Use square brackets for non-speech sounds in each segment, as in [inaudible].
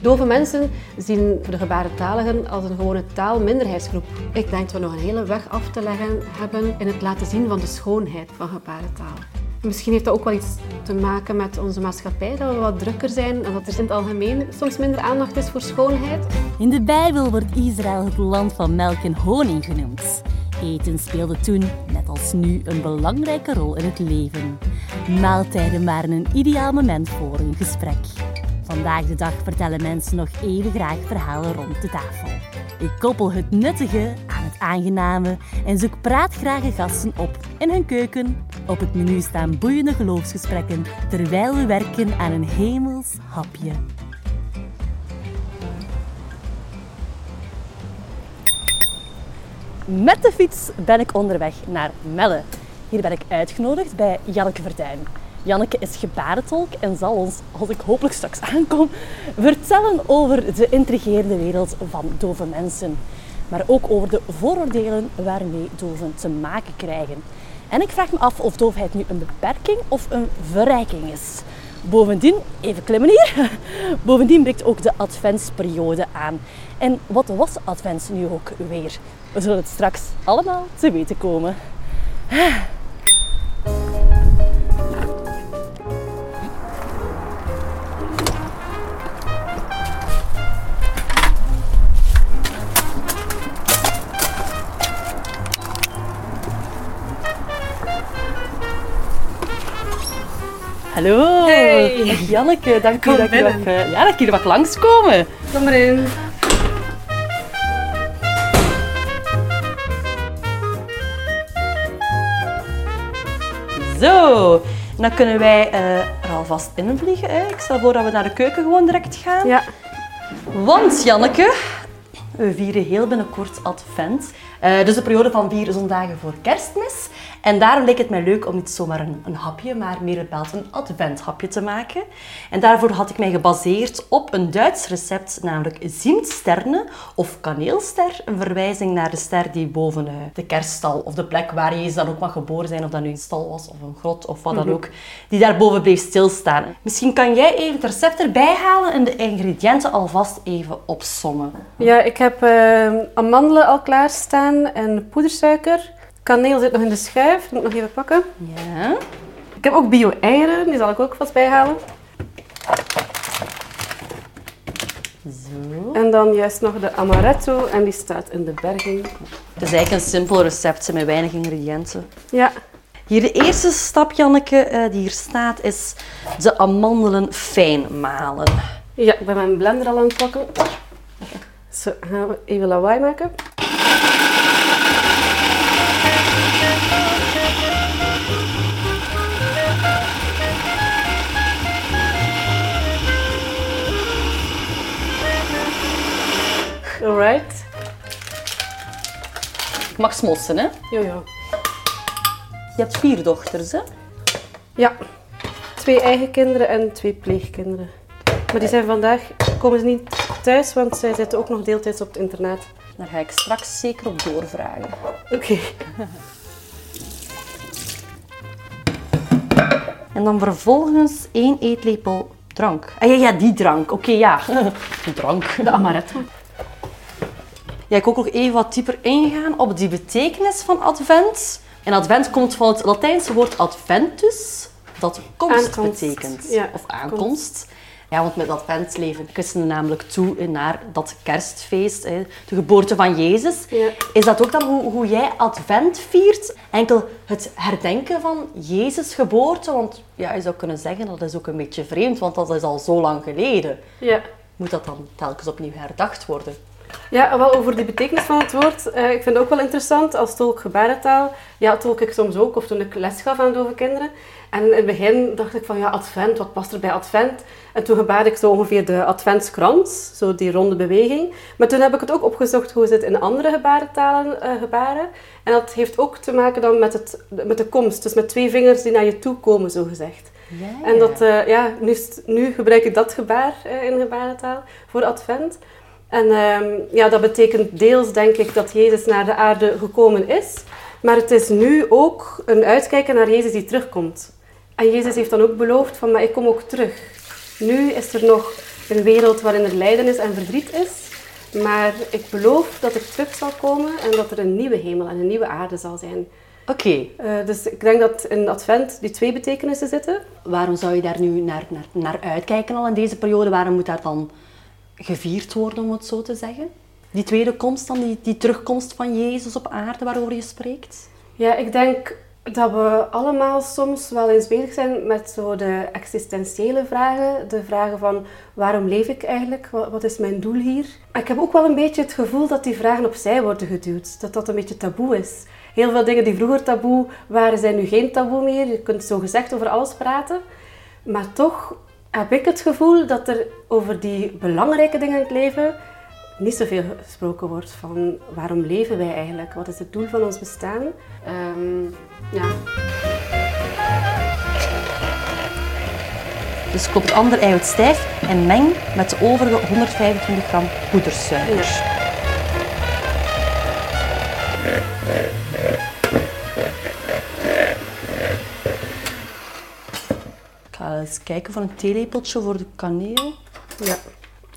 Dove mensen zien de gebarentaligen als een gewone taalminderheidsgroep. Ik denk dat we nog een hele weg af te leggen hebben in het laten zien van de schoonheid van gebarentaal. Misschien heeft dat ook wel iets te maken met onze maatschappij, dat we wat drukker zijn en dat er in het algemeen soms minder aandacht is voor schoonheid. In de Bijbel wordt Israël het land van melk en honing genoemd. Eten speelde toen, net als nu, een belangrijke rol in het leven. Maaltijden waren een ideaal moment voor een gesprek. Vandaag de dag vertellen mensen nog even graag verhalen rond de tafel. Ik koppel het nuttige aan het aangename en zoek praatgrage gasten op in hun keuken. Op het menu staan boeiende geloofsgesprekken terwijl we werken aan een hemels hapje. Met de fiets ben ik onderweg naar Melle. Hier ben ik uitgenodigd bij Janneke Verduin. Janneke is gebarentolk en zal ons, als ik hopelijk straks aankom, vertellen over de intrigerende wereld van dove mensen. Maar ook over de vooroordelen waarmee doven te maken krijgen. En ik vraag me af of doofheid nu een beperking of een verrijking is. Bovendien, even klimmen hier, [laughs] bovendien breekt ook de adventsperiode aan. En wat was advent nu ook weer? We zullen het straks allemaal te weten komen. [sighs] Hallo, Hey. Dag Janneke, dank u Kom dat binnen. mag, eh, ja, dat hier mag langskomen. Kom erin. Zo, dan kunnen wij eh, er alvast in vliegen. Hè. Ik stel voor dat we naar de keuken gewoon direct gaan. Ja. Want Janneke, we vieren heel binnenkort Advent. Eh, dus de periode van vier zondagen voor kerstmis. En daarom leek het mij leuk om niet zomaar een, een hapje, maar meer bepaald een adventhapje te maken. En daarvoor had ik mij gebaseerd op een Duits recept, namelijk ziemsterne of kaneelster. Een verwijzing naar de ster die boven eh, de kerststal of de plek waar Jezus dan ook mag geboren zijn, of dat nu een stal was of een grot of wat dan ook, die daarboven bleef stilstaan. Misschien kan jij even het recept erbij halen en de ingrediënten alvast even opsommen. Ja, ik heb eh, amandelen al klaarstaan en poedersuiker. Kaneel zit nog in de schuif, dat moet ik nog even pakken. Ja. Ik heb ook bio-eieren, die zal ik ook vast bijhalen. Zo. En dan juist nog de amaretto en die staat in de berging. Het is eigenlijk een simpel recept met weinig ingrediënten. Ja, Hier de eerste stap, Janneke, eh, die hier staat, is de amandelen fijn malen. ja ik ben mijn blender al aan het pakken. Zo, gaan we even lawaai maken. Mag smossen, hè? Jojo. Je hebt vier dochters, hè? Ja, twee eigen kinderen en twee pleegkinderen. Maar die zijn vandaag, komen ze niet thuis, want zij zitten ook nog deeltijds op het internaat. Daar ga ik straks zeker op doorvragen. Oké. [laughs] En dan vervolgens één eetlepel drank. Ah ja, ja die drank. Oké, ja. [laughs] Die drank. De amaretto. Ja, ik ook nog even wat dieper ingaan op die betekenis van advent. En advent komt van het Latijnse woord adventus, dat komst Aankomst, betekent. ja, of aankomst. Ja, want met advent leven christenen namelijk toe naar dat kerstfeest, de geboorte van Jezus. Ja. Is dat ook dan hoe, hoe jij advent viert? Enkel het herdenken van Jezus' geboorte? Want ja, je zou kunnen zeggen, dat is ook een beetje vreemd, want dat is al zo lang geleden. Ja. Moet dat dan telkens opnieuw herdacht worden? Ja, wel over die betekenis van het woord. eh, ik vind het ook wel interessant als tolk gebarentaal. Ja, tolk ik soms ook, of toen ik les gaf aan dove kinderen. En in het begin dacht ik van, ja, advent, wat past er bij advent? En toen gebaarde ik zo ongeveer de adventskrans, zo die ronde beweging. Maar toen heb ik het ook opgezocht hoe ze het in andere gebarentalen eh, gebaren. En dat heeft ook te maken dan met, het, met de komst, dus met twee vingers die naar je toe komen, zo gezegd. Ja, En dat, eh, ja, nu, nu gebruik ik dat gebaar in gebarentaal voor advent. En ehm, ja, dat betekent deels, denk ik, dat Jezus naar de aarde gekomen is. Maar het is nu ook een uitkijken naar Jezus die terugkomt. En Jezus heeft dan ook beloofd van, maar ik kom ook terug. Nu is er nog een wereld waarin er lijden is en verdriet is. Maar ik beloof dat ik terug zal komen en dat er een nieuwe hemel en een nieuwe aarde zal zijn. Oké, Eh, dus ik denk dat in Advent die twee betekenissen zitten. waarom zou je daar nu naar, naar, naar uitkijken al in deze periode? Waarom moet daar dan gevierd worden, om het zo te zeggen? Die tweede komst dan, die, die terugkomst van Jezus op aarde waarover je spreekt? Ja, ik denk dat we allemaal soms wel eens bezig zijn met zo de existentiële vragen. De vragen van waarom leef ik eigenlijk? Wat, is mijn doel hier? Ik heb ook wel een beetje het gevoel dat die vragen opzij worden geduwd. Dat dat een beetje taboe is. Heel veel dingen die vroeger taboe waren, zijn nu geen taboe meer. Je kunt zo gezegd over alles praten. Maar toch heb ik het gevoel dat er over die belangrijke dingen in het leven niet zoveel gesproken wordt van waarom leven wij eigenlijk? Wat is het doel van ons bestaan? Ehm, ja. Dus koop het andere eiwit stijf en meng met de overige 125 gram poedersuiker. Ik ga eens kijken van een theelepeltje voor de kaneel. ja.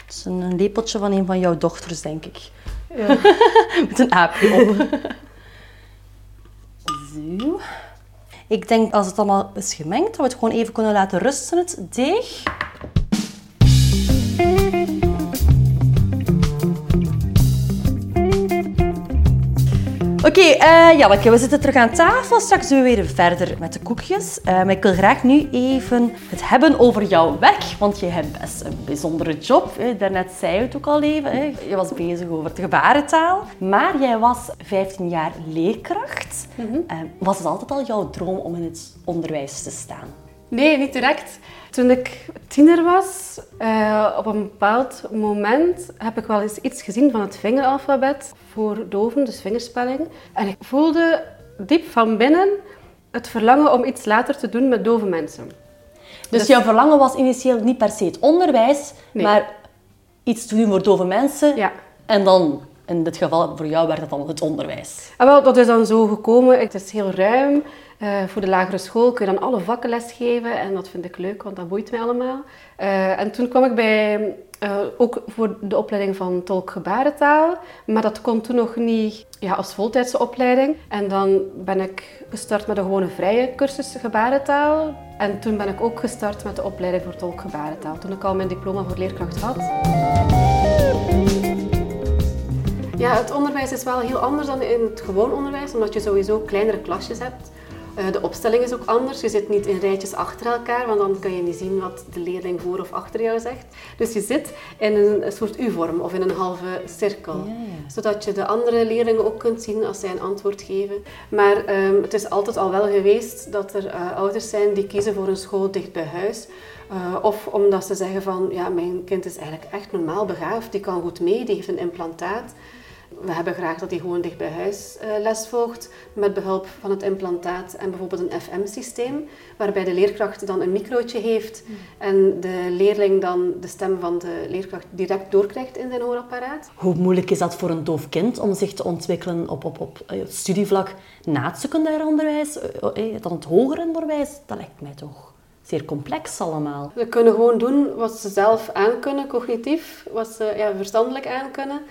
Het is een, een lepeltje van een van jouw dochters, denk ik. Ja. [laughs] Met een aapje op. Zo. Ik denk als het allemaal is gemengd, dat we het gewoon even kunnen laten rusten, het deeg. Oké, eh Janneke, we zitten terug aan tafel. Straks doen we weer verder met de koekjes. Eh, maar ik wil graag nu even het hebben over jouw werk. Want je hebt best een bijzondere job. Hè. Daarnet zei je het ook al even. Hè. Je was bezig over de gebarentaal. Maar jij was 15 jaar leerkracht. Eh, was het altijd al jouw droom om in het onderwijs te staan? Nee, niet direct. Toen ik tiener was, eh, op een bepaald moment heb ik wel eens iets gezien van het vingeralfabet voor doven, dus vingerspelling. En ik voelde diep van binnen het verlangen om iets later te doen met dove mensen. Dus, Dus- jouw verlangen was initieel niet per se het onderwijs, Nee. maar iets te doen voor dove mensen. Ja. En dan, in dit geval voor jou, werd het dan het onderwijs. En wel, dat is dan zo gekomen. Het is heel ruim. Eh, voor de lagere school kun je dan alle vakken lesgeven. En dat vind ik leuk, want dat boeit mij allemaal. Eh, en toen kwam ik bij, eh, ook voor de opleiding van tolk gebarentaal. Maar dat kon toen nog niet ja, als voltijdse opleiding. En dan ben ik gestart met een gewone vrije cursus gebarentaal. En toen ben ik ook gestart met de opleiding voor tolk gebarentaal. Toen ik al mijn diploma voor leerkracht had. Ja, het onderwijs is wel heel anders dan in het gewoon onderwijs, omdat je sowieso kleinere klasjes hebt. Eh, de opstelling is ook anders. Je zit niet in rijtjes achter elkaar, want dan kan je niet zien wat de leerling voor of achter jou zegt. Dus je zit in een, soort U-vorm of in een halve cirkel, zodat je de andere leerlingen ook kunt zien als zij een antwoord geven. Maar ehm, het is altijd al wel geweest dat er eh, ouders zijn die kiezen voor een school dicht bij huis. Eh, of omdat ze zeggen van, ja, mijn kind is eigenlijk echt normaal begaafd, die kan goed mee, die heeft een implantaat. We hebben graag dat hij gewoon dicht bij huis eh, les volgt met behulp van het implantaat en bijvoorbeeld een FM-systeem, waarbij de leerkracht dan een microotje heeft en de leerling dan de stem van de leerkracht direct doorkrijgt in zijn hoorapparaat. Hoe moeilijk is dat voor een doof kind om zich te ontwikkelen op, op, op eh, studievlak na het secundair onderwijs, eh, eh, dan het hoger onderwijs? Dat lijkt mij toch zeer complex allemaal. Ze kunnen gewoon doen wat ze zelf aankunnen, cognitief, wat ze ja, verstandelijk aankunnen.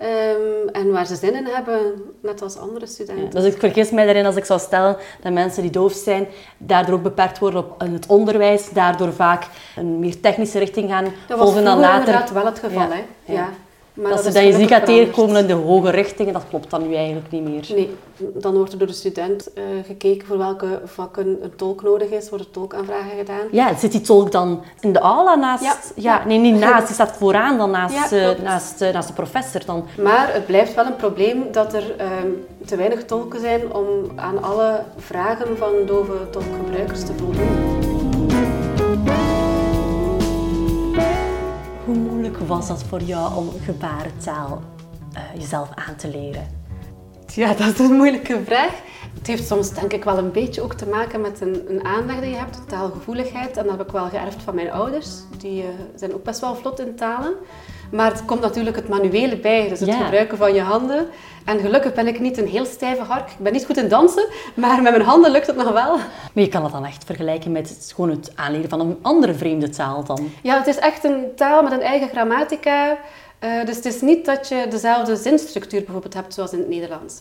Ehm, en waar ze zin in hebben, net als andere studenten. Dus ik vergis mij daarin als ik zou stellen dat mensen die doof zijn, daardoor ook beperkt worden op in het onderwijs, daardoor vaak een meer technische richting gaan Dat was volgen dan later. inderdaad wel het geval, Ja, hè. ja. Maar dat, ze dat je ziet gelukkig gaat tegenkomen in de hoge richtingen, dat klopt dan nu eigenlijk niet meer. Nee, dan wordt er door de student eh, gekeken voor welke vakken een tolk nodig is, worden tolkaanvragen gedaan. Ja, zit die tolk dan in de aula naast... Ja. Ja, nee, niet [laughs] naast. Die staat vooraan dan naast, Ja, eh, naast, eh, naast de professor dan. Maar het blijft wel een probleem dat er ehm, te weinig tolken zijn om aan alle vragen van dove tolkgebruikers te voldoen. Hoe was dat voor jou om gebarentaal eh, jezelf aan te leren? Ja, dat is een moeilijke vraag. Het heeft soms denk ik wel een beetje ook te maken met een, een aanleg die je hebt, taalgevoeligheid. En dat heb ik wel geërfd van mijn ouders. Die eh, zijn ook best wel vlot in talen. Maar het komt natuurlijk het manuele bij, dus het Ja. gebruiken van je handen. En gelukkig ben ik niet een heel stijve hark. Ik ben niet goed in dansen, maar met mijn handen lukt het nog wel. Maar je kan het dan echt vergelijken met het, gewoon het aanleren van een andere vreemde taal dan. Ja, het is echt een taal met een eigen grammatica. Eh, dus het is niet dat je dezelfde zinstructuur bijvoorbeeld hebt zoals in het Nederlands.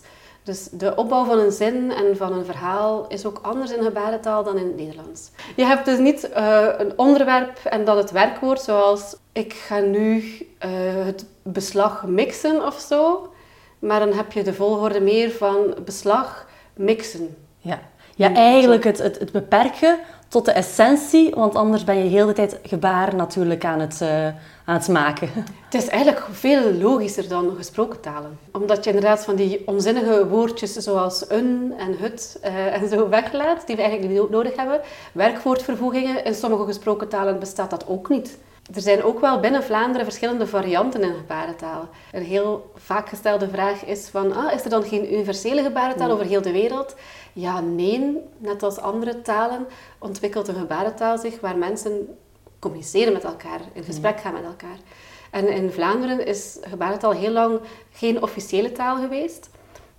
Dus de opbouw van een zin en van een verhaal is ook anders in gebarentaal dan in het Nederlands. Je hebt dus niet eh, een onderwerp en dan het werkwoord zoals ik ga nu eh, het beslag mixen of zo. Maar dan heb je de volgorde meer van beslag mixen. Ja, ja eigenlijk het, het, het beperken tot de essentie, want anders ben je heel de tijd gebaar natuurlijk aan het, eh, aan het maken. [laughs] Het is eigenlijk veel logischer dan gesproken talen. Omdat je inderdaad van die onzinnige woordjes zoals een en het eh, en zo weglaat, die we eigenlijk niet nodig hebben. Werkwoordvervoegingen, in sommige gesproken talen bestaat dat ook niet. Er zijn ook wel binnen Vlaanderen verschillende varianten in gebarentaal. Een heel vaak gestelde vraag is van, ah, is er dan geen universele gebarentaal over heel de wereld? Ja, nee. Net als andere talen ontwikkelt een gebarentaal zich waar mensen communiceren met elkaar, in gesprek gaan met elkaar. En in Vlaanderen is gebarentaal heel lang geen officiële taal geweest.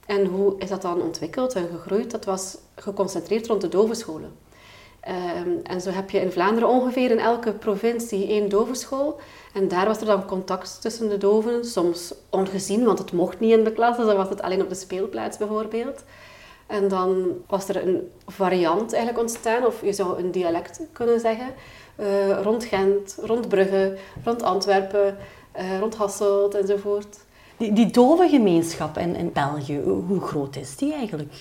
En hoe is dat dan ontwikkeld en gegroeid? Dat was geconcentreerd rond de dovenscholen. Ehm, en zo heb je in Vlaanderen ongeveer in elke provincie één dovenschool. En daar was er dan contact tussen de doven, soms ongezien, want het mocht niet in de klas, dus dan was het alleen op de speelplaats bijvoorbeeld. En dan was er een variant eigenlijk ontstaan, of je zou een dialect kunnen zeggen, eh, rond Gent, rond Brugge, rond Antwerpen, eh, rond Hasselt enzovoort. Die, die dove gemeenschap in, in België, hoe groot is die eigenlijk?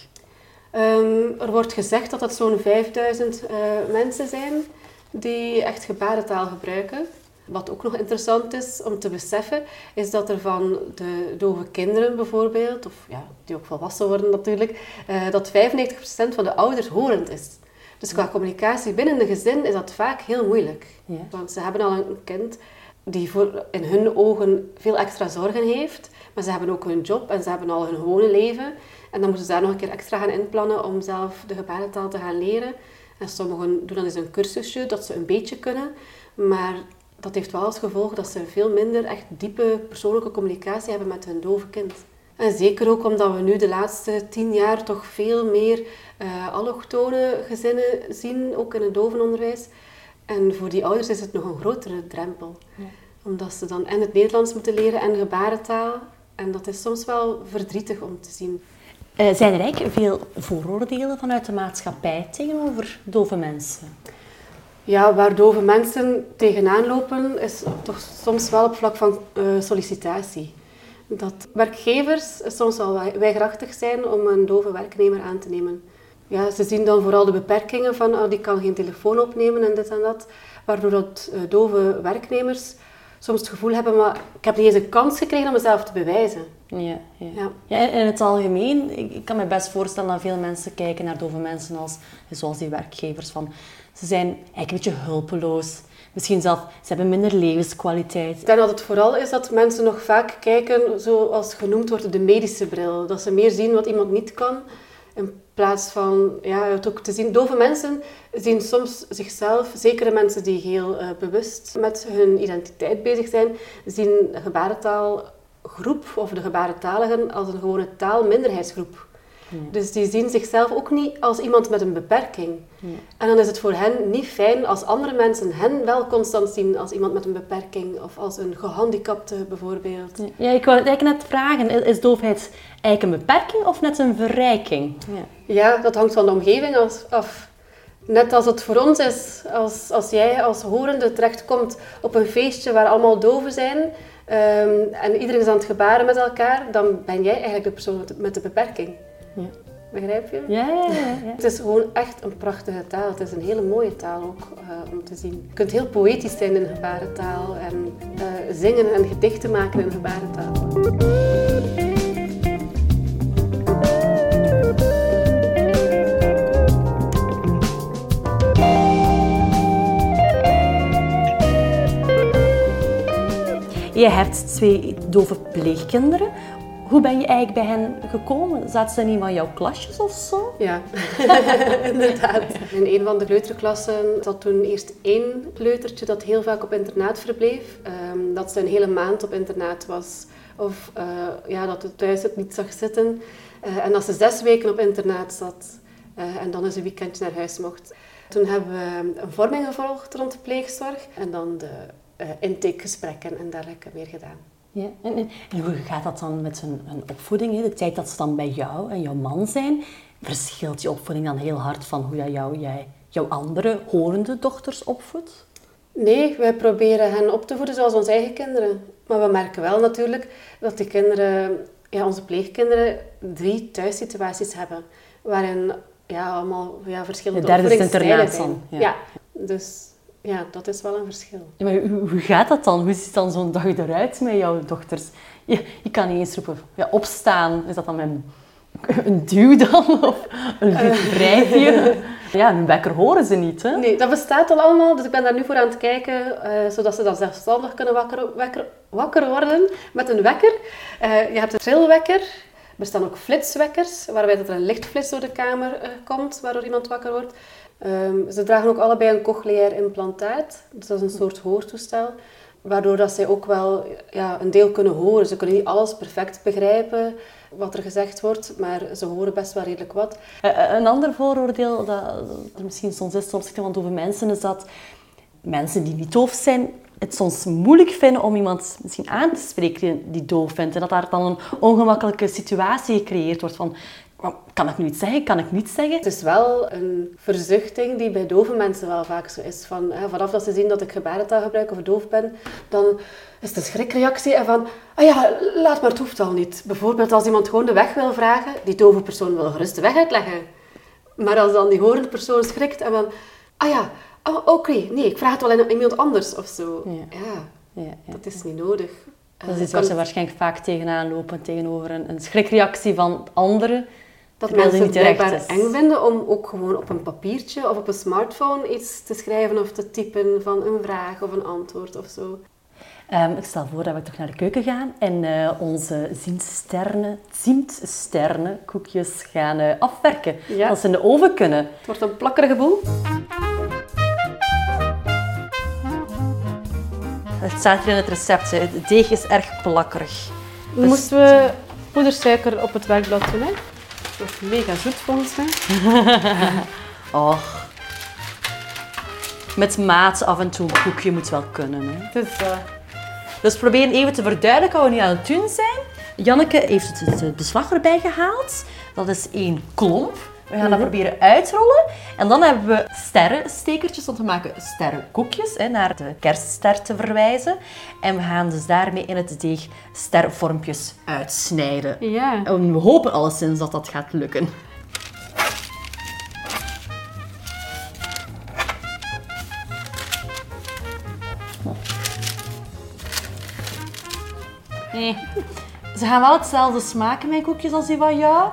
Ehm, er wordt gezegd dat het zo'n 5000 eh, mensen zijn die echt gebarentaal gebruiken. Wat ook nog interessant is om te beseffen, is dat er van de dove kinderen bijvoorbeeld, of ja, die ook volwassen worden natuurlijk, eh, dat 95% van de ouders horend is. Dus qua communicatie binnen een gezin is dat vaak heel moeilijk. Ja. Want ze hebben al een kind die voor, in hun ogen veel extra zorgen heeft, maar ze hebben ook hun job en ze hebben al hun gewone leven. En dan moeten ze daar nog een keer extra gaan inplannen om zelf de gebarentaal te gaan leren. En sommigen doen dan eens een cursusje dat ze een beetje kunnen, maar dat heeft wel als gevolg dat ze veel minder echt diepe persoonlijke communicatie hebben met hun dove kind. En zeker ook omdat we nu de laatste tien jaar toch veel meer eh allochtone gezinnen zien, ook in het dovenonderwijs. En voor die ouders is het nog een grotere drempel. Omdat ze dan en het Nederlands moeten leren en gebarentaal. En dat is soms wel verdrietig om te zien. Eh, zijn er eigenlijk veel vooroordelen vanuit de maatschappij tegenover dove mensen? Ja, waar dove mensen tegenaan lopen, is toch soms wel op vlak van eh, sollicitatie. Dat werkgevers soms wel wei- weigerachtig zijn om een dove werknemer aan te nemen. Ja, ze zien dan vooral de beperkingen van oh, die kan geen telefoon opnemen en dit en dat. Waardoor dat eh, dove werknemers soms het gevoel hebben, maar ik heb niet eens een kans gekregen om mezelf te bewijzen. Ja, ja. Ja. Ja, in het algemeen, ik, ik kan me best voorstellen dat veel mensen kijken naar dove mensen als, zoals die werkgevers. Van, ze zijn eigenlijk een beetje hulpeloos. Misschien zelf, ze hebben minder levenskwaliteit. Ik denk dat het vooral is dat mensen nog vaak kijken, zoals genoemd wordt, de medische bril. Dat ze meer zien wat iemand niet kan, in plaats van ja, het ook te zien. Dove mensen zien soms zichzelf, zeker de mensen die heel eh, bewust met hun identiteit bezig zijn, zien gebarentaalgroep of de gebarentaligen als een gewone taalminderheidsgroep. Dus die zien zichzelf ook niet als iemand met een beperking. En dan is het voor hen niet fijn als andere mensen hen wel constant zien als iemand met een beperking of als een gehandicapte bijvoorbeeld. Ja, ik wou eigenlijk net vragen, is- doofheid eigenlijk een beperking of net een verrijking? Ja. Ja, dat hangt van de omgeving af. Net als het voor ons is, als, als jij als horende terechtkomt op een feestje waar allemaal doven zijn ehm, en iedereen is aan het gebaren met elkaar, dan ben jij eigenlijk de persoon met de, met de beperking. Ja. Begrijp je? Ja, ja, ja, ja. Het is gewoon echt een prachtige taal. Het is een hele mooie taal ook eh, om te zien. Je kunt heel poëtisch zijn in gebarentaal en eh, zingen en gedichten maken in gebarentaal. Je hebt twee dove pleegkinderen. Hoe ben je eigenlijk bij hen gekomen? Zaten ze een van jouw klasjes of zo? Ja, [laughs] inderdaad. In een van de kleuterklassen zat toen eerst één kleutertje dat heel vaak op internaat verbleef. Ehm, dat ze een hele maand op internaat was. Of uh, ja, dat het thuis het niet zag zitten. Uh, en dat ze zes weken op internaat zat. Uh, en dan eens een weekendje naar huis mocht. Toen hebben we een vorming gevolgd rond de pleegzorg. En dan de intakegesprekken en dergelijke weer gedaan. Ja, en, en, hoe gaat dat dan met hun, hun opvoeding? Hè? De tijd dat ze dan bij jou en jouw man zijn, verschilt je opvoeding dan heel hard van hoe jij, jou, jij jouw andere horende dochters opvoedt? Nee, wij proberen hen op te voeden zoals onze eigen kinderen. Maar we merken wel natuurlijk dat die kinderen, ja, onze pleegkinderen, drie thuissituaties hebben. Waarin ja, allemaal ja, verschillende De derde is internaat dan. Ja. ja. dus ja, dat is wel een verschil. Ja, maar hoe, hoe, gaat dat dan? Hoe ziet dan zo'n dag eruit met jouw dochters? Je, je kan niet eens roepen, ja, opstaan. Is dat dan met [laughs] een duw dan? [laughs] Of een wrijfje? Ja, een wekker horen ze niet, hè? Nee, dat bestaat al allemaal. Dus ik ben daar nu voor aan het kijken, uh, zodat ze dan zelfstandig kunnen wakker, wakker, wakker worden met een wekker. Uh, je hebt een trilwekker. Er bestaan ook flitswekkers, waarbij dat er een lichtflits door de kamer uh, komt, waardoor iemand wakker wordt. Um, ze dragen ook allebei een cochleair implantaat. Dus dat is een soort hoortoestel. Waardoor dat zij ook wel ja, een deel kunnen horen. Ze kunnen niet alles perfect begrijpen wat er gezegd wordt, maar ze horen best wel redelijk wat. Uh, een ander vooroordeel dat er misschien soms is opzichte van dove mensen, is dat mensen die niet doof zijn, het soms moeilijk vinden om iemand misschien aan te spreken die doof vindt. En dat daar dan een ongemakkelijke situatie gecreëerd wordt van kan ik nu iets zeggen? Kan ik niet zeggen? Het is wel een verzuchting die bij dove mensen wel vaak zo is. Van, hè, vanaf dat ze zien dat ik gebarentaal gebruik of doof ben, dan is het een schrikreactie en van, ah ja, laat maar, het hoeft al niet. Bijvoorbeeld als iemand gewoon de weg wil vragen, die dove persoon wil gerust de weg uitleggen. Maar als dan die horende persoon schrikt en van, ah ja, oh, oké, nee, ik vraag het wel aan iemand anders of zo. Ja, ja, ja dat is niet nodig. Dat is iets waar ze waarschijnlijk vaak tegenaan lopen, tegenover een, een schrikreactie van anderen dat mensen het blijkbaar eng vinden om ook gewoon op een papiertje of op een smartphone iets te schrijven of te typen van een vraag of een antwoord of zo. Um, ik stel voor dat we toch naar de keuken gaan en uh, onze ziemtsterne koekjes gaan uh, afwerken. Ja. Als ze in de oven kunnen. Het wordt een plakkerige boel. Het staat hier in het recept. Het deeg is erg plakkerig. Dus... Moesten we poedersuiker op het werkblad doen, hè? Dat is mega zoet volgens [laughs] mij. Och. Met maat af en toe een koekje moet wel kunnen. Hè. Dus, uh... dus proberen even te verduidelijken wat we nu aan het doen zijn. Janneke heeft het beslag erbij gehaald. Dat is één klomp. We gaan dat mhm. proberen uitrollen. En dan hebben we sterrenstekertjes, want we maken sterrenkoekjes, hè, naar de kerstster te verwijzen. En we gaan dus daarmee in het deeg stervormpjes uitsnijden. Ja. En we hopen alleszins dat dat gaat lukken. Nee. Ze gaan wel hetzelfde smaken, mijn koekjes, als die van jou.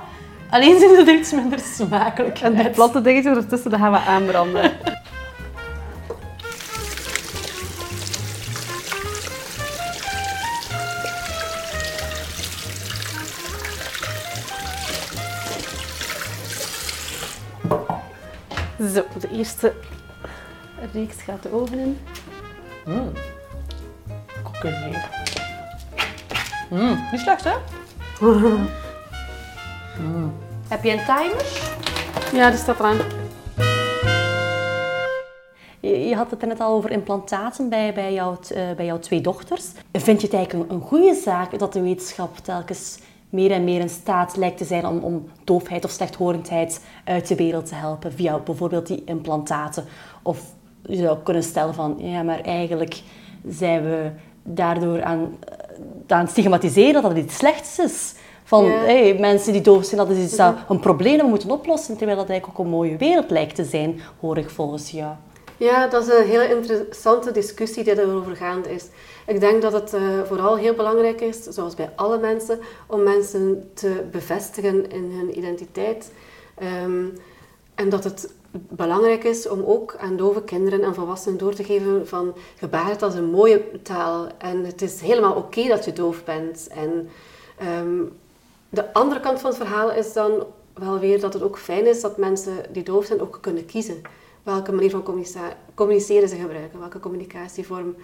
Alleen zijn ze iets minder smakelijk. En die platte dingetjes ertussen, dat gaan we aanbranden. Zo, de eerste reeks gaat de oven in. Mmm. Mmm, niet slecht hè? [laughs] Mm. Heb je een timer? Ja, die staat eraan. Je, had het net al over implantaten bij, bij, jouw, uh, bij jouw twee dochters. Vind je het eigenlijk een, goede zaak dat de wetenschap telkens meer en meer in staat lijkt te zijn om, om doofheid of slechthorendheid uit de wereld te helpen via bijvoorbeeld die implantaten? Of je zou kunnen stellen van, ja, maar eigenlijk zijn we daardoor aan, eh, aan het stigmatiseren dat het iets slechts is. Van hey, mensen die doof zijn, dat is iets dat een probleem we moeten oplossen. Terwijl dat eigenlijk ook een mooie wereld lijkt te zijn, hoor ik volgens jou. Ja, dat is een hele interessante discussie die erover gaande is. Ik denk dat het uh, vooral heel belangrijk is, zoals bij alle mensen, om mensen te bevestigen in hun identiteit. Um, en dat het belangrijk is om ook aan dove kinderen en volwassenen door te geven van gebarentaal is een mooie taal. En het is helemaal oké dat je doof bent. En um, De andere kant van het verhaal is dan wel weer dat het ook fijn is dat mensen die doof zijn ook kunnen kiezen welke manier van communiceren ze gebruiken, welke communicatievorm.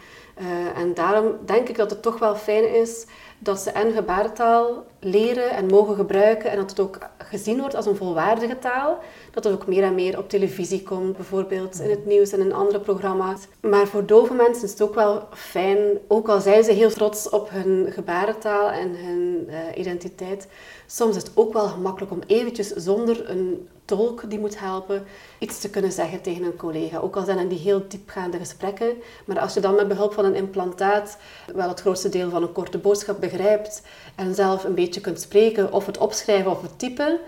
Uh, en daarom denk ik dat het toch wel fijn is dat ze en gebarentaal leren en mogen gebruiken en dat het ook gezien wordt als een volwaardige taal. Dat het ook meer en meer op televisie komt, bijvoorbeeld in het nieuws en in andere programma's. Maar voor dove mensen is het ook wel fijn, ook al zijn ze heel trots op hun gebarentaal en hun uh, identiteit, soms is het ook wel gemakkelijk om eventjes zonder een tolk die moet helpen, iets te kunnen zeggen tegen een collega. Ook al zijn het die heel diepgaande gesprekken. Maar als je dan met behulp van een implantaat wel het grootste deel van een korte boodschap begrijpt en zelf een beetje kunt spreken of het opschrijven of het typen,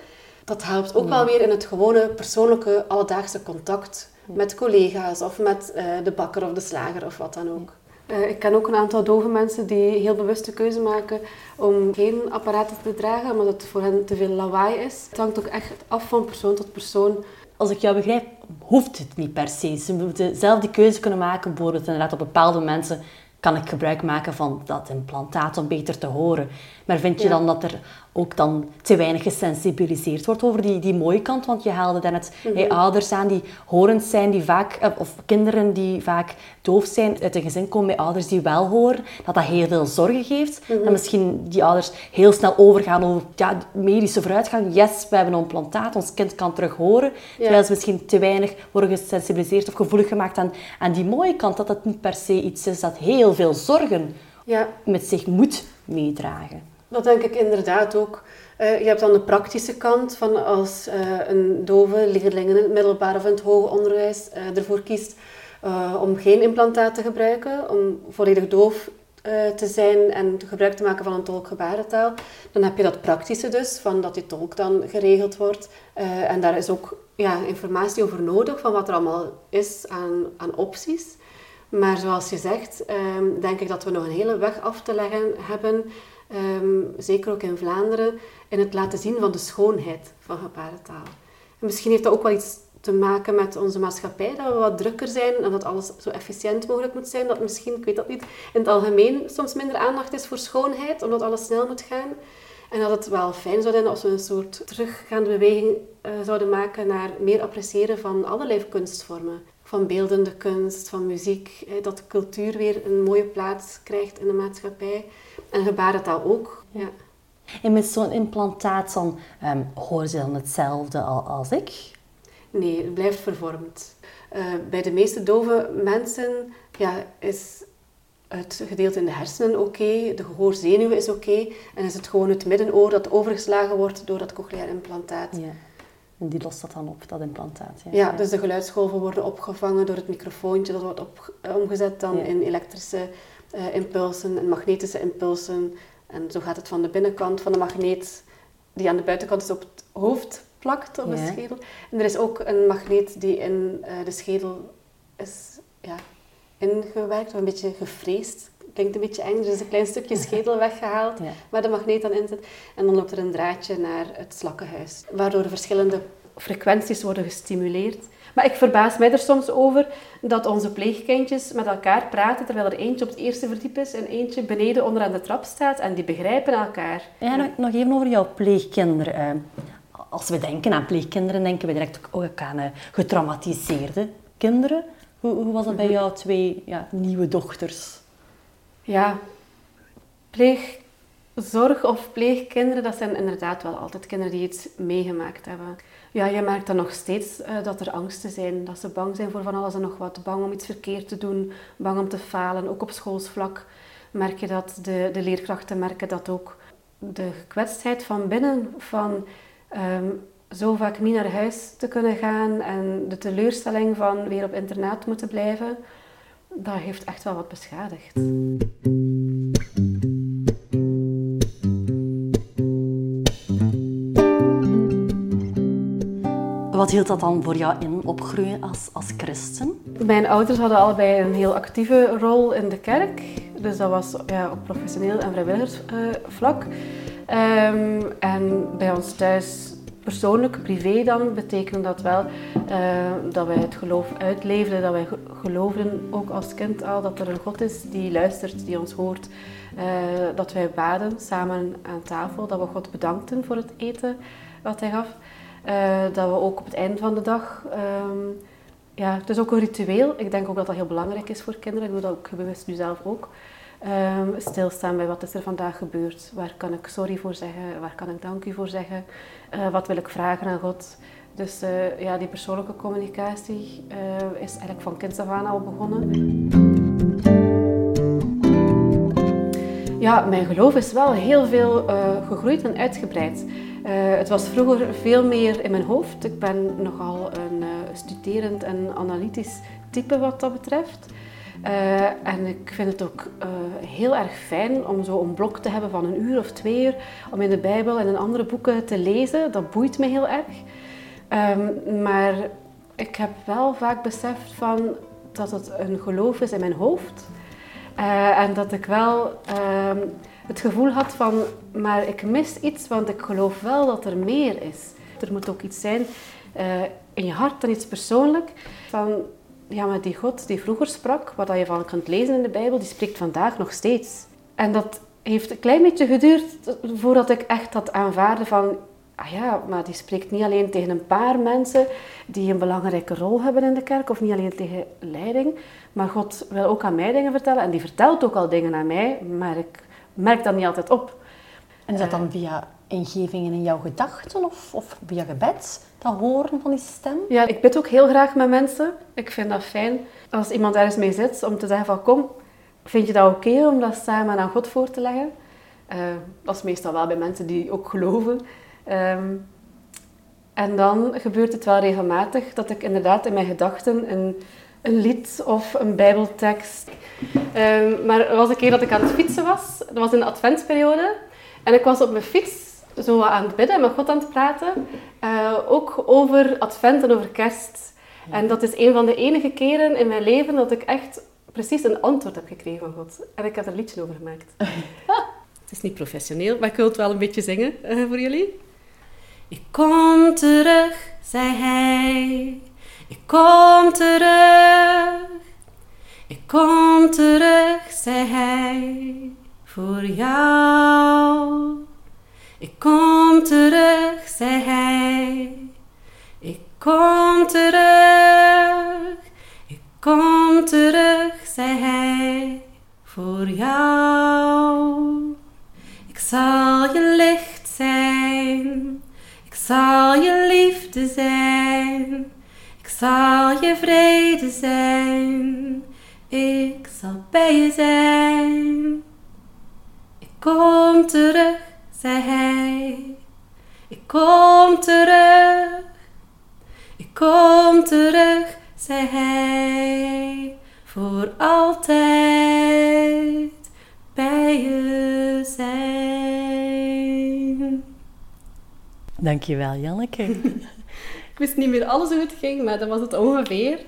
dat helpt ook wel weer in het gewone persoonlijke alledaagse contact met collega's of met uh, de bakker of de slager of wat dan ook. Uh, ik ken ook een aantal dove mensen die heel bewust de keuze maken om geen apparaten te dragen, omdat het voor hen te veel lawaai is. Het hangt ook echt af van persoon tot persoon. Als ik jou begrijp, hoeft het niet per se. Ze moeten zelf die keuze kunnen maken, bijvoorbeeld inderdaad op bepaalde mensen kan ik gebruik maken van dat implantaat om beter te horen. Maar vind je dan dat er ook dan te weinig gesensibiliseerd wordt over die, die mooie kant? Want je haalde daarnet mm ouders aan die horend zijn, die vaak, eh, of kinderen die vaak doof zijn, uit een gezin komen met ouders die wel horen, dat dat heel veel zorgen geeft. Mm En misschien die ouders heel snel overgaan over ja, medische vooruitgang. Yes, we hebben een implantaat, ons kind kan terug horen. Terwijl ze misschien te weinig worden gesensibiliseerd of gevoelig gemaakt aan, aan die mooie kant, dat het niet per se iets is dat heel veel zorgen ja. met zich moet meedragen. Dat denk ik inderdaad ook. Uh, je hebt dan de praktische kant van als uh, een dove leerling in het middelbaar of in het hoger onderwijs uh, ervoor kiest om geen implantaat te gebruiken, om volledig doof te zijn en gebruik te maken van een tolkgebarentaal. Dan heb je dat praktische dus, van dat die tolk dan geregeld wordt. en daar is ook ja, informatie over nodig, van wat er allemaal is aan, aan opties. Maar zoals je zegt, ehm, denk ik dat we nog een hele weg af te leggen hebben Ehm, zeker ook in Vlaanderen, in het laten zien van de schoonheid van gebarentaal. En misschien heeft dat ook wel iets te maken met onze maatschappij, dat we wat drukker zijn en dat alles zo efficiënt mogelijk moet zijn. Dat misschien, ik weet dat niet, in het algemeen soms minder aandacht is voor schoonheid, omdat alles snel moet gaan. En dat het wel fijn zou zijn als we een soort teruggaande beweging uh, zouden maken naar meer appreciëren van allerlei kunstvormen. Van beeldende kunst, van muziek, eh, dat cultuur weer een mooie plaats krijgt in de maatschappij. En gebarentaal ook. Ja. En met zo'n implantaat dan, um, horen ze dan hetzelfde als ik? Nee, het blijft vervormd. Uh, bij de meeste dove mensen ja, is het gedeelte in de hersenen oké, de gehoorzenuw is oké, en is het gewoon het middenoor dat overgeslagen wordt door dat cochleair implantaat. Ja. En die lost dat dan op, dat implantaat. Ja, ja dus de geluidsgolven worden opgevangen door het microfoontje, dat wordt op, omgezet dan in elektrische uh, impulsen en magnetische impulsen. En zo gaat het van de binnenkant van de magneet, die aan de buitenkant is op het hoofd plakt, op de schedel. En er is ook een magneet die in uh, de schedel is ja, ingewerkt, of een beetje gefreesd. Klinkt een beetje eng, er is een klein stukje [laughs] schedel weggehaald, waar de magneet dan in zit. En dan loopt er een draadje naar het slakkenhuis, waardoor verschillende frequenties worden gestimuleerd. Maar ik verbaas mij er soms over dat onze pleegkindjes met elkaar praten terwijl er eentje op het eerste verdiep is en eentje beneden onderaan de trap staat en die begrijpen elkaar. Ja, nog even over jouw pleegkinderen. Eh, als we denken aan pleegkinderen, denken we direct ook aan eh, getraumatiseerde kinderen. Hoe, hoe was dat bij mhm. jouw twee ja, nieuwe dochters? Ja, pleegzorg of pleegkinderen, dat zijn inderdaad wel altijd kinderen die iets meegemaakt hebben. Ja, je merkt dan nog steeds uh, dat er angsten zijn. Dat ze bang zijn voor van alles en nog wat. Bang om iets verkeerd te doen. Bang om te falen. Ook op schoolsvlak merk je dat. De, de leerkrachten merken dat ook. De gekwetstheid van binnen, van ehm, zo vaak niet naar huis te kunnen gaan en de teleurstelling van weer op internaat moeten blijven, dat heeft echt wel wat beschadigd. Wat hield dat dan voor jou in, opgroeien als, als christen? Mijn ouders hadden allebei een heel actieve rol in de kerk. Dus dat was ja, op professioneel en vrijwilligersvlak. Um, en bij ons thuis persoonlijk, privé dan, betekende dat wel eh, dat wij het geloof uitleefden, dat wij geloofden, ook als kind al, dat er een God is die luistert, die ons hoort. Uh, dat wij baden samen aan tafel, dat we God bedankten voor het eten wat hij gaf. Uh, dat we ook op het einde van de dag... Um, ja, het is ook een ritueel. Ik denk ook dat dat heel belangrijk is voor kinderen. Ik doe dat ook bewust nu zelf ook. Um, stilstaan bij wat is er vandaag gebeurd. Waar kan ik sorry voor zeggen? Waar kan ik dank u voor zeggen? Uh, wat wil ik vragen aan God? Dus uh, ja, die persoonlijke communicatie uh, is eigenlijk van kinds af aan al begonnen. Ja, mijn geloof is wel heel veel gegroeid en uitgebreid. het was vroeger veel meer in mijn hoofd. Ik ben nogal een studerend en analytisch type wat dat betreft. Uh, en ik vind het ook uh, heel erg fijn om zo een blok te hebben van een uur of twee uur om in de Bijbel en in andere boeken te lezen. Dat boeit me heel erg. Um, maar ik heb wel vaak beseft van dat het een geloof is in mijn hoofd. Uh, en dat ik wel um, het gevoel had van, maar ik mis iets, want ik geloof wel dat er meer is. Er moet ook iets zijn in je hart en iets persoonlijk. Van, ja, maar die God die vroeger sprak, wat je van kunt lezen in de Bijbel, die spreekt vandaag nog steeds. En dat heeft een klein beetje geduurd voordat ik echt had aanvaarde van, ah ja, maar die spreekt niet alleen tegen een paar mensen die een belangrijke rol hebben in de kerk, of niet alleen tegen leiding, maar God wil ook aan mij dingen vertellen en die vertelt ook al dingen aan mij, maar ik merk dat niet altijd op. En is dat dan via ingevingen in jouw gedachten of, of via gebed? Dat horen van die stem? Ja, ik bid ook heel graag met mensen. Ik vind dat fijn als iemand ergens mee zit om te zeggen van kom, vind je dat oké om dat samen aan God voor te leggen? Uh, dat is meestal wel bij mensen die ook geloven. Um, en dan gebeurt het wel regelmatig dat ik inderdaad in mijn gedachten een, een lied of een bijbeltekst... Um, maar er was een keer dat ik aan het fietsen was. Dat was in de adventsperiode. En ik was op mijn fiets zo aan het bidden en met God aan het praten. Uh, ook over advent en over kerst. En dat is een van de enige keren in mijn leven dat ik echt precies een antwoord heb gekregen van God. En ik heb er een liedje over gemaakt. [laughs] het is niet professioneel, maar ik wil het wel een beetje zingen uh, voor jullie. Ik kom terug, zei hij. Ik kom terug. Ik kom terug, zei hij. Voor jou. Ik kom terug, zei hij. Ik kom terug, ik kom terug, zei hij. Voor jou. Ik zal je licht zijn, ik zal je liefde zijn, ik zal je vrede zijn, ik zal bij je zijn. Ik kom terug zei hij. Ik kom terug, ik kom terug, zei hij. Voor altijd bij je zijn. Dankjewel, Janneke. [laughs] ik wist niet meer alles hoe het ging, maar dat was het ongeveer.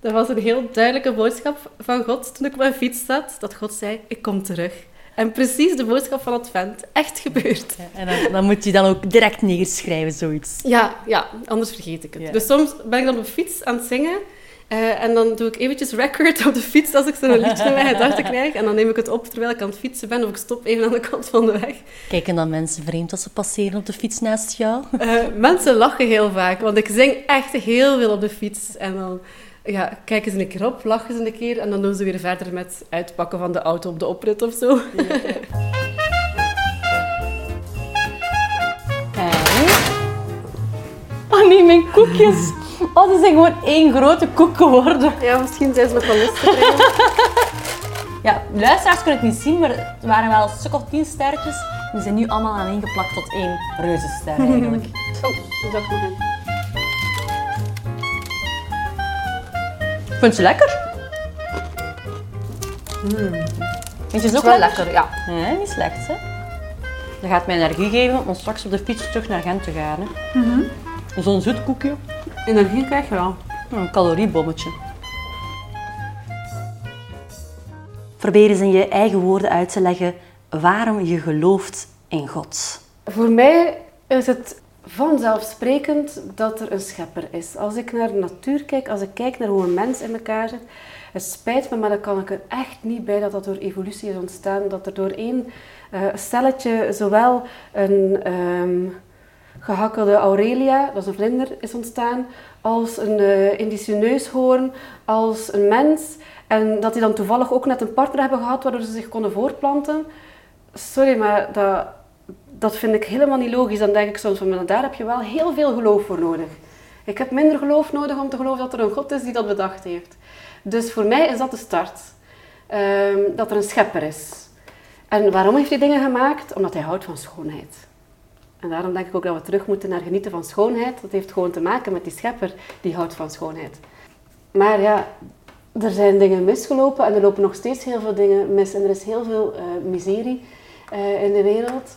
Dat was een heel duidelijke boodschap van God toen ik op mijn fiets zat. Dat God zei, ik kom terug. En precies de boodschap van Advent. Echt gebeurd. Ja, en dan, dan, moet je dan ook direct neerschrijven, zoiets. Ja, ja anders vergeet ik het. Dus soms ben ik dan op de fiets aan het zingen. Uh, en dan doe ik eventjes record op de fiets als ik zo'n liedje [laughs] in mijn gedachten krijg. En dan neem ik het op terwijl ik aan het fietsen ben. Of ik stop even aan de kant van de weg. Kijken dan mensen vreemd als ze passeren op de fiets naast jou? Uh, mensen lachen heel vaak. Want ik zing echt heel veel op de fiets. En dan ja, kijken ze een keer op, lachen ze een keer en dan doen ze weer verder met uitpakken van de auto op de oprit of zo. [laughs] Oh nee, mijn koekjes. Oh, ze zijn gewoon één grote koek geworden. Ja, misschien zijn ze nog wel lustig. [laughs] ja, luisteraars kunnen het niet zien, maar het waren wel een stuk of tien sterretjes. Die zijn nu allemaal aaneengeplakt tot één reuzenster eigenlijk. [laughs] Oh, dat nog in. Vind je lekker? Mm. Vind je het ook wel lekker? Ja. Nee, niet slecht hè. Dat gaat mij energie geven om straks op de fiets terug naar Gent te gaan. Hè. Mm -hmm. Zo'n zoet koekje. Energie krijg je wel. Een caloriebommetje. Probeer eens in je eigen woorden uit te leggen waarom je gelooft in God. Voor mij is het vanzelfsprekend dat er een schepper is. Als ik naar de natuur kijk, als ik kijk naar hoe een mens in elkaar zit, het spijt me, maar dan kan ik er echt niet bij dat dat door evolutie is ontstaan. Dat er door één uh, celletje zowel een um, gehakkelde Aurelia, dat is een vlinder, is ontstaan, als een uh, Indische neushoorn, als een mens. En dat die dan toevallig ook net een partner hebben gehad waardoor ze zich konden voortplanten. Sorry, maar dat, dat vind ik helemaal niet logisch. Dan denk ik soms van, daar heb je wel heel veel geloof voor nodig. Ik heb minder geloof nodig om te geloven dat er een God is die dat bedacht heeft. Dus voor mij is dat de start. Um, dat er een schepper is. En waarom heeft hij dingen gemaakt? Omdat hij houdt van schoonheid. En daarom denk ik ook dat we terug moeten naar genieten van schoonheid. Dat heeft gewoon te maken met die schepper die houdt van schoonheid. Maar ja, er zijn dingen misgelopen en er lopen nog steeds heel veel dingen mis. En er is heel veel uh, miserie uh, in de wereld.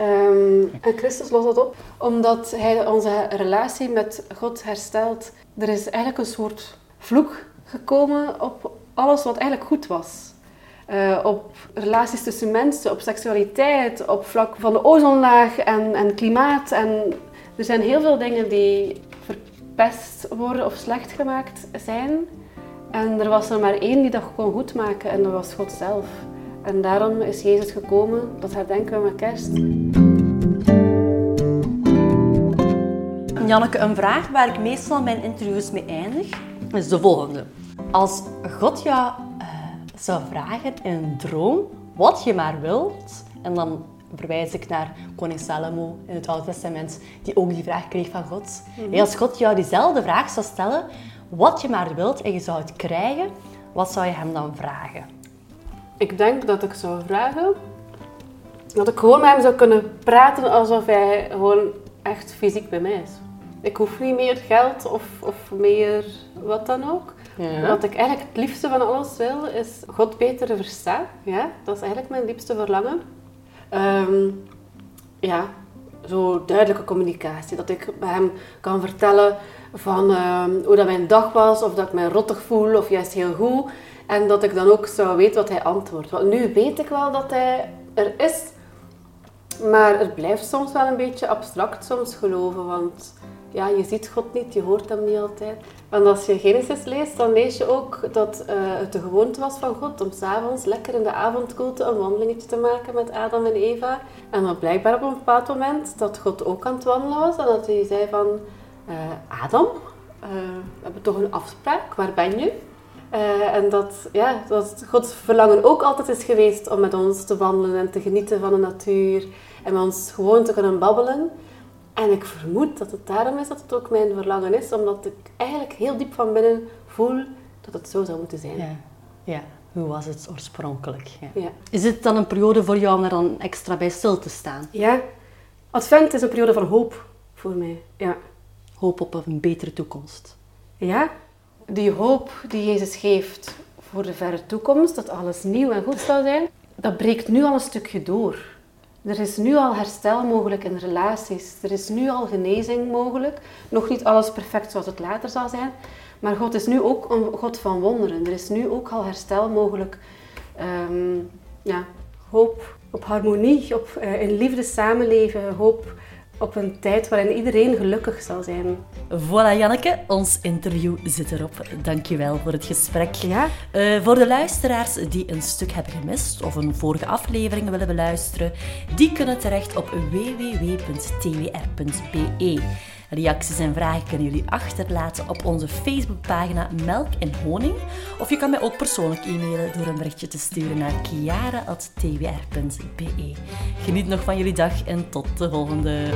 Um, en Christus lost dat op, omdat hij onze relatie met God herstelt. Er is eigenlijk een soort vloek gekomen op alles wat eigenlijk goed was. Uh, op relaties tussen mensen, op seksualiteit, op vlak van de ozonlaag en, en klimaat. En er zijn heel veel dingen die verpest worden of slecht gemaakt zijn. En er was er maar één die dat kon goedmaken en dat was God zelf. En daarom is Jezus gekomen, dat herdenken we met kerst. Janneke, een vraag waar ik meestal mijn interviews mee eindig, is de volgende. Als God jou uh, zou vragen in een droom wat je maar wilt, en dan verwijs ik naar koning Salomo in het Oude Testament, die ook die vraag kreeg van God. Mm Als God jou diezelfde vraag zou stellen, wat je maar wilt en je zou het krijgen, wat zou je hem dan vragen? Ik denk dat ik zou vragen dat ik gewoon met hem zou kunnen praten alsof hij gewoon echt fysiek bij mij is. Ik hoef niet meer geld of, of meer wat dan ook. Ja. Wat ik eigenlijk het liefste van alles wil, is God beter verstaan. Ja, dat is eigenlijk mijn liefste verlangen. Um, ja, zo duidelijke communicatie. Dat ik bij hem kan vertellen van um, hoe dat mijn dag was, of dat ik me rottig voel, of juist heel goed. En dat ik dan ook zou weten wat hij antwoordt. Want nu weet ik wel dat hij er is, maar het blijft soms wel een beetje abstract soms geloven. Want ja, je ziet God niet, je hoort hem niet altijd. Want als je Genesis leest, dan lees je ook dat uh, het de gewoonte was van God om s'avonds lekker in de avondkoelte een wandelingetje te maken met Adam en Eva. En dan blijkbaar op een bepaald moment dat God ook aan het wandelen was en dat hij zei van... Uh, Adam, uh, we hebben toch een afspraak, waar ben je? En dat, ja, dat Gods verlangen ook altijd is geweest om met ons te wandelen en te genieten van de natuur. En met ons gewoon te kunnen babbelen. En ik vermoed dat het daarom is dat het ook mijn verlangen is, omdat ik eigenlijk heel diep van binnen voel dat het zo zou moeten zijn. Ja, ja. hoe was het oorspronkelijk? Ja. ja. Is het dan een periode voor jou om er dan extra bij stil te staan? Ja, Advent is een periode van hoop voor mij. Ja. Hoop op een betere toekomst. Ja, die hoop die Jezus geeft voor de verre toekomst, dat alles nieuw en goed zal zijn, dat breekt nu al een stukje door. Er is nu al herstel mogelijk in relaties. Er is nu al genezing mogelijk. Nog niet alles perfect zoals het later zal zijn. Maar God is nu ook een God van wonderen. Er is nu ook al herstel mogelijk. Um, ja, hoop op harmonie, op uh, in liefde samenleven. Hoop op een tijd waarin iedereen gelukkig zal zijn. Voilà Janneke, ons interview zit erop. Dankjewel voor het gesprek. Ja? Uh, voor de luisteraars die een stuk hebben gemist of een vorige aflevering willen beluisteren, die kunnen terecht op www.twr.be. Reacties en vragen kunnen jullie achterlaten op onze Facebookpagina Melk en Honing. Of je kan mij ook persoonlijk e-mailen door een berichtje te sturen naar kiara.twr.be. Geniet nog van jullie dag en tot de volgende.